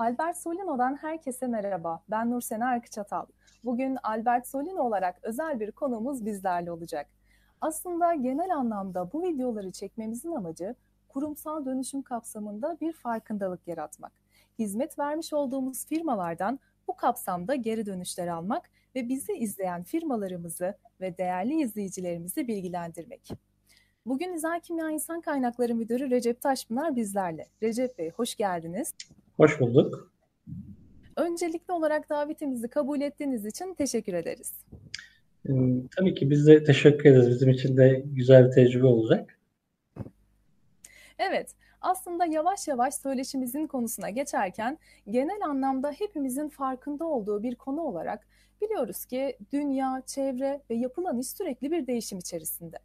Albert Solino'dan herkese merhaba. Ben Nursena Arkıçatal. Bugün Albert Solino olarak özel bir konumuz bizlerle olacak. Aslında genel anlamda bu videoları çekmemizin amacı kurumsal dönüşüm kapsamında bir farkındalık yaratmak. Hizmet vermiş olduğumuz firmalardan bu kapsamda geri dönüşler almak ve bizi izleyen firmalarımızı ve değerli izleyicilerimizi bilgilendirmek. Bugün İzel Kimya İnsan Kaynakları Müdürü Recep Taşpınar bizlerle. Recep Bey hoş geldiniz. Hoş bulduk. Öncelikli olarak davetimizi kabul ettiğiniz için teşekkür ederiz. Ee, tabii ki biz de teşekkür ederiz. Bizim için de güzel bir tecrübe olacak. Evet, aslında yavaş yavaş söyleşimizin konusuna geçerken genel anlamda hepimizin farkında olduğu bir konu olarak biliyoruz ki dünya, çevre ve yapılan iş sürekli bir değişim içerisinde.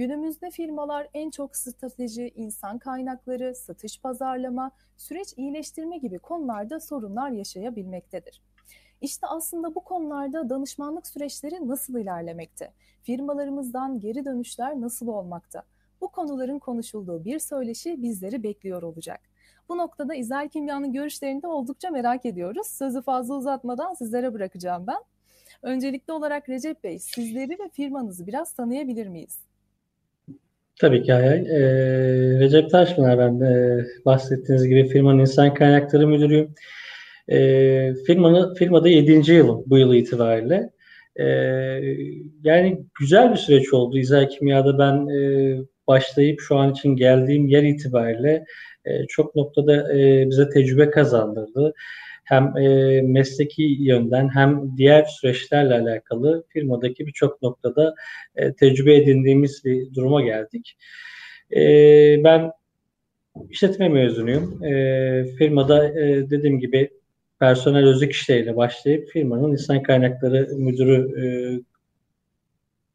Günümüzde firmalar en çok strateji, insan kaynakları, satış pazarlama, süreç iyileştirme gibi konularda sorunlar yaşayabilmektedir. İşte aslında bu konularda danışmanlık süreçleri nasıl ilerlemekte? Firmalarımızdan geri dönüşler nasıl olmakta? Bu konuların konuşulduğu bir söyleşi bizleri bekliyor olacak. Bu noktada İzel Kimya'nın görüşlerini de oldukça merak ediyoruz. Sözü fazla uzatmadan sizlere bırakacağım ben. Öncelikli olarak Recep Bey, sizleri ve firmanızı biraz tanıyabilir miyiz? Tabii ki Hayal. Ee, Recep Taşpınar ben de bahsettiğiniz gibi firmanın insan kaynakları müdürüyüm. Ee, firmanı, firmada 7. yılım bu yıl itibariyle. Ee, yani güzel bir süreç oldu. İzel Kimya'da ben e, başlayıp şu an için geldiğim yer itibariyle e, çok noktada e, bize tecrübe kazandırdı hem e, mesleki yönden hem diğer süreçlerle alakalı firmadaki birçok noktada e, tecrübe edindiğimiz bir duruma geldik. E, ben işletme mezunuyum. E, firmada e, dediğim gibi personel özlük işleriyle başlayıp firmanın insan kaynakları müdürü e,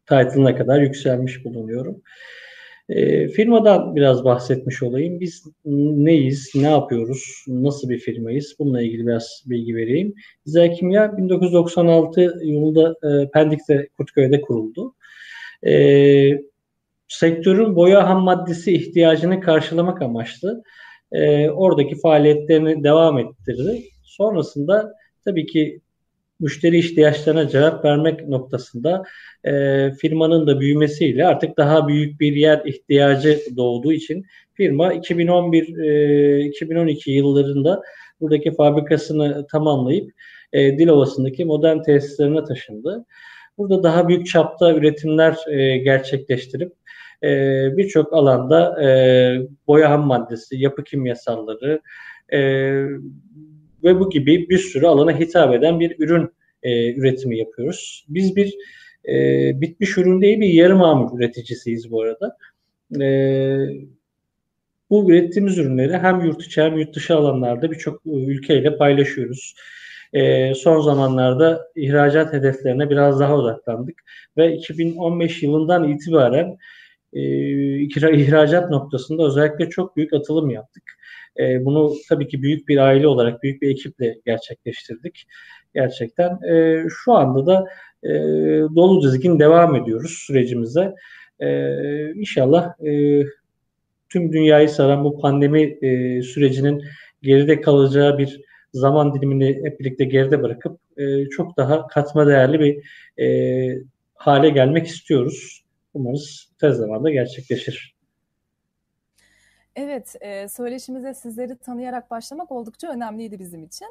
title'ına kadar yükselmiş bulunuyorum. E, firmadan biraz bahsetmiş olayım. Biz neyiz, ne yapıyoruz, nasıl bir firmayız? Bununla ilgili biraz bilgi vereyim. İzel Kimya 1996 yılında e, Pendik'te, Kurtköy'de kuruldu. E, sektörün boya ham maddesi ihtiyacını karşılamak amaçlı e, oradaki faaliyetlerini devam ettirdi. Sonrasında tabii ki müşteri ihtiyaçlarına cevap vermek noktasında e, firmanın da büyümesiyle artık daha büyük bir yer ihtiyacı doğduğu için firma 2011-2012 e, yıllarında buradaki fabrikasını tamamlayıp e, Dilovası'ndaki modern tesislerine taşındı. Burada daha büyük çapta üretimler e, gerçekleştirip e, birçok alanda e, boya ham maddesi, yapı kimyasalları, e, ve bu gibi bir sürü alana hitap eden bir ürün e, üretimi yapıyoruz. Biz bir e, bitmiş ürün değil bir yarım mamul üreticisiyiz bu arada. E, bu ürettiğimiz ürünleri hem yurt içi hem yurt dışı alanlarda birçok ülkeyle paylaşıyoruz. E, son zamanlarda ihracat hedeflerine biraz daha odaklandık ve 2015 yılından itibaren e, ihracat noktasında özellikle çok büyük atılım yaptık. E, bunu tabii ki büyük bir aile olarak, büyük bir ekiple gerçekleştirdik. Gerçekten e, şu anda da e, dolu dizgin devam ediyoruz sürecimize. E, inşallah e, tüm dünyayı saran bu pandemi e, sürecinin geride kalacağı bir zaman dilimini hep birlikte geride bırakıp e, çok daha katma değerli bir e, hale gelmek istiyoruz. Umarız tez zamanda gerçekleşir. Evet, e, söyleşimize sizleri tanıyarak başlamak oldukça önemliydi bizim için.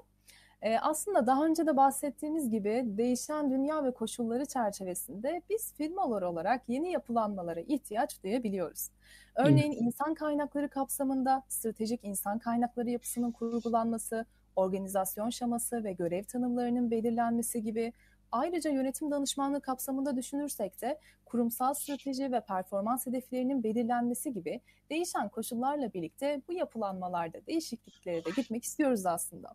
E, aslında daha önce de bahsettiğimiz gibi değişen dünya ve koşulları çerçevesinde biz firmalar olarak yeni yapılanmalara ihtiyaç duyabiliyoruz. Örneğin Hı. insan kaynakları kapsamında stratejik insan kaynakları yapısının kurgulanması, organizasyon şaması ve görev tanımlarının belirlenmesi gibi Ayrıca yönetim danışmanlığı kapsamında düşünürsek de kurumsal strateji ve performans hedeflerinin belirlenmesi gibi değişen koşullarla birlikte bu yapılanmalarda değişikliklere de gitmek istiyoruz aslında.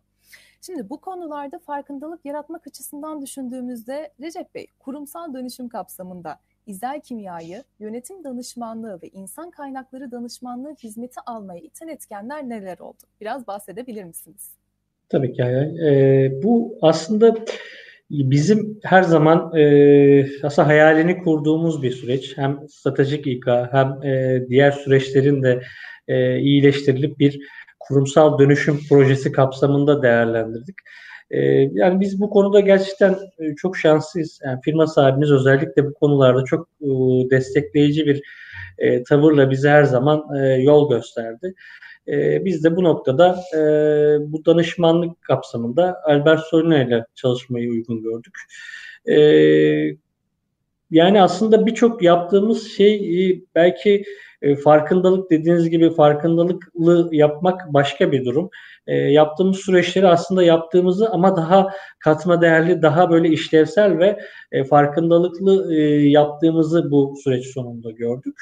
Şimdi bu konularda farkındalık yaratmak açısından düşündüğümüzde Recep Bey kurumsal dönüşüm kapsamında İzel Kimya'yı yönetim danışmanlığı ve insan kaynakları danışmanlığı hizmeti almaya iten etkenler neler oldu? Biraz bahsedebilir misiniz? Tabii ki. Ee, bu aslında Bizim her zaman e, aslında hayalini kurduğumuz bir süreç. Hem stratejik İK hem e, diğer süreçlerin de e, iyileştirilip bir kurumsal dönüşüm projesi kapsamında değerlendirdik. E, yani biz bu konuda gerçekten e, çok şanslıyız. Yani firma sahibimiz özellikle bu konularda çok e, destekleyici bir e, tavırla bize her zaman e, yol gösterdi. E, biz de bu noktada e, bu danışmanlık kapsamında Albert Solina ile çalışmayı uygun gördük. E, yani aslında birçok yaptığımız şey belki e, farkındalık dediğiniz gibi farkındalıklı yapmak başka bir durum. E, yaptığımız süreçleri aslında yaptığımızı ama daha katma değerli, daha böyle işlevsel ve e, farkındalıklı e, yaptığımızı bu süreç sonunda gördük.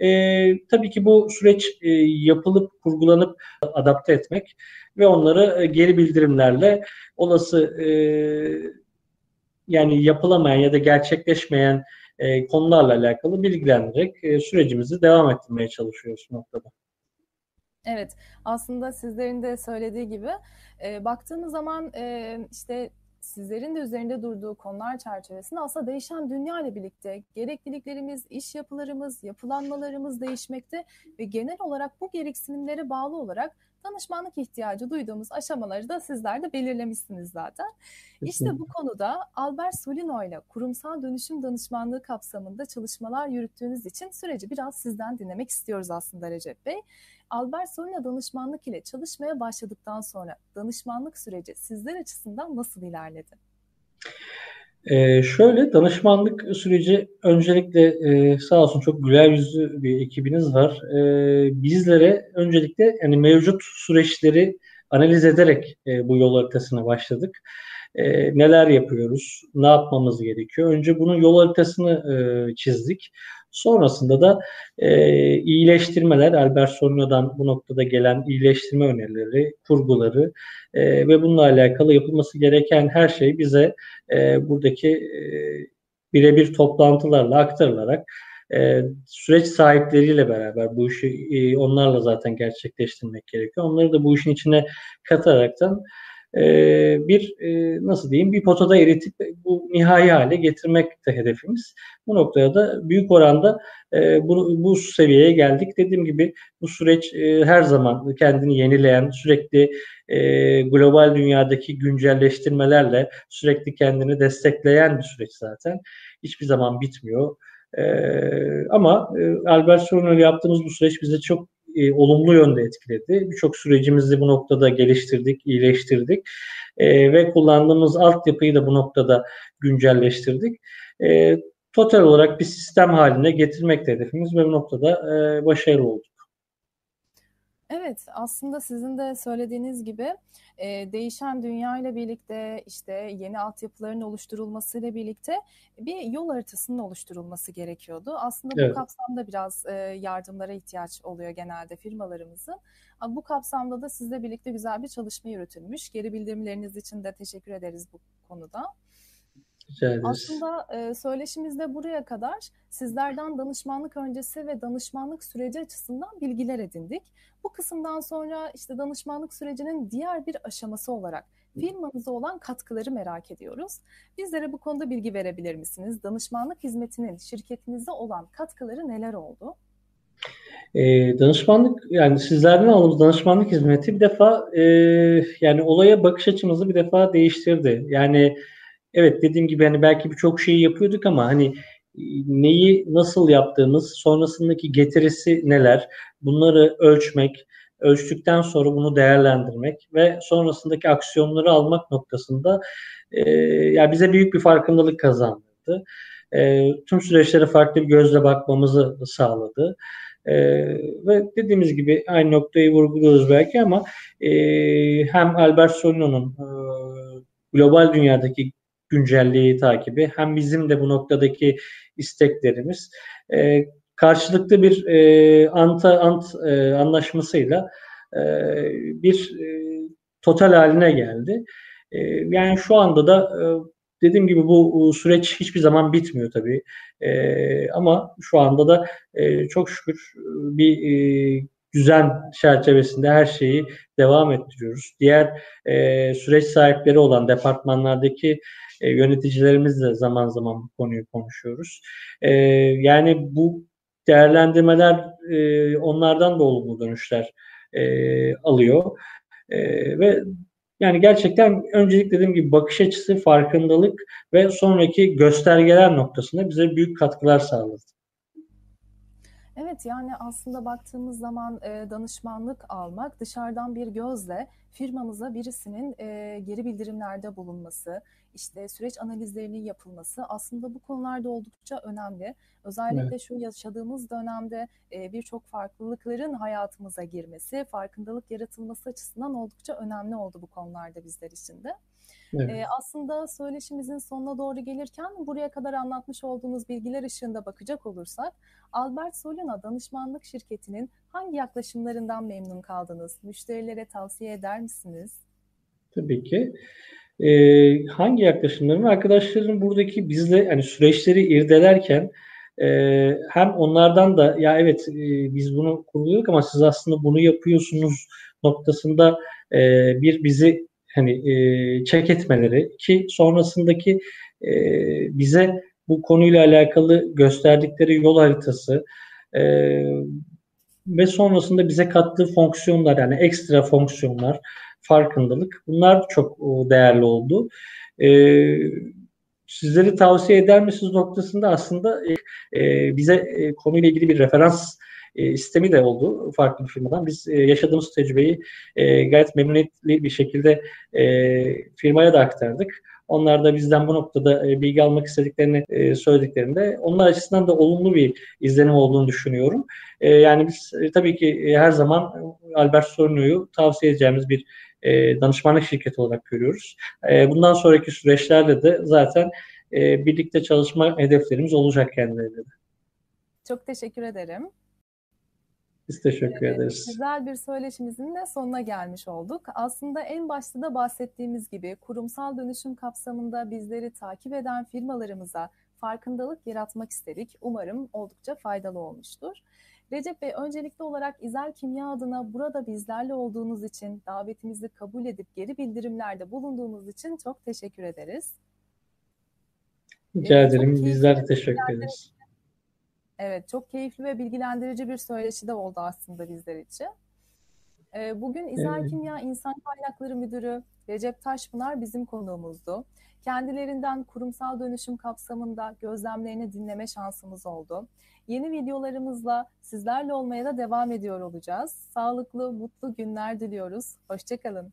E, tabii ki bu süreç e, yapılıp, kurgulanıp adapte etmek ve onları e, geri bildirimlerle olası e, yani yapılamayan ya da gerçekleşmeyen e, konularla alakalı bilgilendirerek e, sürecimizi devam ettirmeye çalışıyoruz noktada. Evet, aslında sizlerin de söylediği gibi e, baktığımız zaman e, işte sizlerin de üzerinde durduğu konular çerçevesinde aslında değişen dünya ile birlikte gerekliliklerimiz, iş yapılarımız, yapılanmalarımız değişmekte ve genel olarak bu gereksinimlere bağlı olarak danışmanlık ihtiyacı duyduğumuz aşamaları da sizler de belirlemişsiniz zaten. İşte bu konuda Albert Solino ile kurumsal dönüşüm danışmanlığı kapsamında çalışmalar yürüttüğünüz için süreci biraz sizden dinlemek istiyoruz aslında Recep Bey. Albert Solina danışmanlık ile çalışmaya başladıktan sonra danışmanlık süreci sizler açısından nasıl ilerledi? Ee, şöyle danışmanlık süreci öncelikle e, sağ olsun çok güler yüzlü bir ekibiniz var. E, bizlere öncelikle yani mevcut süreçleri analiz ederek e, bu yol haritasına başladık. E, neler yapıyoruz, ne yapmamız gerekiyor? Önce bunun yol haritasını e, çizdik. Sonrasında da e, iyileştirmeler, Albert Sorno'dan bu noktada gelen iyileştirme önerileri, kurguları e, ve bununla alakalı yapılması gereken her şey bize e, buradaki e, birebir toplantılarla aktarılarak e, süreç sahipleriyle beraber bu işi e, onlarla zaten gerçekleştirmek gerekiyor. Onları da bu işin içine kataraktan e, bir e, nasıl diyeyim bir potada eritip bu nihai hale getirmek de hedefimiz. Bu noktaya da büyük oranda e, bu, bu seviyeye geldik. Dediğim gibi bu süreç e, her zaman kendini yenileyen, sürekli e, global dünyadaki güncelleştirmelerle sürekli kendini destekleyen bir süreç zaten. Hiçbir zaman bitmiyor. E, ama e, Albert Sorun'la yaptığımız bu süreç bize çok e, olumlu yönde etkiledi. Birçok sürecimizi bu noktada geliştirdik, iyileştirdik e, ve kullandığımız altyapıyı da bu noktada güncelleştirdik. E, total olarak bir sistem haline getirmek hedefimiz ve bu noktada e, başarılı olduk. Evet, aslında sizin de söylediğiniz gibi e, değişen dünya ile birlikte işte yeni altyapıların oluşturulmasıyla birlikte bir yol haritasının oluşturulması gerekiyordu. Aslında evet. bu kapsamda biraz e, yardımlara ihtiyaç oluyor genelde firmalarımızın. Bu kapsamda da sizle birlikte güzel bir çalışma yürütülmüş. Geri bildirimleriniz için de teşekkür ederiz bu konuda. Aslında e, söyleşimizde buraya kadar sizlerden danışmanlık öncesi ve danışmanlık süreci açısından bilgiler edindik. Bu kısımdan sonra işte danışmanlık sürecinin diğer bir aşaması olarak firmanıza olan katkıları merak ediyoruz. Bizlere bu konuda bilgi verebilir misiniz? Danışmanlık hizmetinin şirketinize olan katkıları neler oldu? E, danışmanlık yani sizlerden aldığımız danışmanlık hizmeti bir defa e, yani olaya bakış açımızı bir defa değiştirdi. Yani evet dediğim gibi hani belki birçok şeyi yapıyorduk ama hani e, neyi nasıl yaptığımız, sonrasındaki getirisi neler, bunları ölçmek, ölçtükten sonra bunu değerlendirmek ve sonrasındaki aksiyonları almak noktasında e, yani bize büyük bir farkındalık kazandırdı. E, tüm süreçlere farklı bir gözle bakmamızı sağladı. E, ve dediğimiz gibi aynı noktayı vurguluyoruz belki ama e, hem Albert Solino'nun e, global dünyadaki güncelliği takibi hem bizim de bu noktadaki isteklerimiz e, karşılıklı bir e, anta ant e, anlaşmasıyla e, bir e, total haline geldi. E, yani şu anda da e, dediğim gibi bu süreç hiçbir zaman bitmiyor tabii. E, ama şu anda da e, çok şükür bir e, düzen çerçevesinde her şeyi devam ettiriyoruz. Diğer e, süreç sahipleri olan departmanlardaki e, yöneticilerimizle zaman zaman bu konuyu konuşuyoruz. E, yani bu değerlendirmeler e, onlardan da olumlu dönüşler e, alıyor. E, ve yani gerçekten öncelik dediğim gibi bakış açısı, farkındalık ve sonraki göstergeler noktasında bize büyük katkılar sağladı. Evet yani aslında baktığımız zaman e, danışmanlık almak dışarıdan bir gözle firmamıza birisinin e, geri bildirimlerde bulunması, işte süreç analizlerinin yapılması aslında bu konularda oldukça önemli. Özellikle evet. şu yaşadığımız dönemde e, birçok farklılıkların hayatımıza girmesi, farkındalık yaratılması açısından oldukça önemli oldu bu konularda bizler için de. Evet. E, aslında söyleşimizin sonuna doğru gelirken buraya kadar anlatmış olduğunuz bilgiler ışığında bakacak olursak Albert Soluna danışmanlık şirketinin hangi yaklaşımlarından memnun kaldınız? Müşterilere tavsiye eder misiniz? Tabii ki. Ee, hangi yaklaşımlarım? Arkadaşların buradaki bizle hani süreçleri irdelerken e, hem onlardan da ya evet e, biz bunu kuruluyorduk ama siz aslında bunu yapıyorsunuz noktasında e, bir bizi hani e, check etmeleri ki sonrasındaki e, bize bu konuyla alakalı gösterdikleri yol haritası e, ve sonrasında bize kattığı fonksiyonlar yani ekstra fonksiyonlar, farkındalık bunlar çok değerli oldu. E, sizleri tavsiye eder misiniz noktasında aslında e, bize e, konuyla ilgili bir referans e, sistemi de oldu farklı bir firmadan. Biz e, yaşadığımız tecrübeyi e, gayet memnuniyetli bir şekilde firmaya da aktardık. Onlar da bizden bu noktada bilgi almak istediklerini söylediklerinde onlar açısından da olumlu bir izlenim olduğunu düşünüyorum. Yani biz tabii ki her zaman Albert Sorno'yu tavsiye edeceğimiz bir danışmanlık şirketi olarak görüyoruz. Bundan sonraki süreçlerde de zaten birlikte çalışma hedeflerimiz olacak kendileriyle de. Çok teşekkür ederim. Biz teşekkür evet, ederiz. Güzel bir söyleşimizin de sonuna gelmiş olduk. Aslında en başta da bahsettiğimiz gibi kurumsal dönüşüm kapsamında bizleri takip eden firmalarımıza farkındalık yaratmak istedik. Umarım oldukça faydalı olmuştur. Recep Bey öncelikli olarak İzel Kimya adına burada bizlerle olduğunuz için, davetimizi kabul edip geri bildirimlerde bulunduğunuz için çok teşekkür ederiz. Rica ederim. Bizler de teşekkür ederiz. Evet, çok keyifli ve bilgilendirici bir söyleşi de oldu aslında bizler için. Ee, bugün İzel evet. Kimya İnsan Kaynakları Müdürü Recep Taşpınar bizim konuğumuzdu. Kendilerinden kurumsal dönüşüm kapsamında gözlemlerini dinleme şansımız oldu. Yeni videolarımızla sizlerle olmaya da devam ediyor olacağız. Sağlıklı, mutlu günler diliyoruz. Hoşçakalın.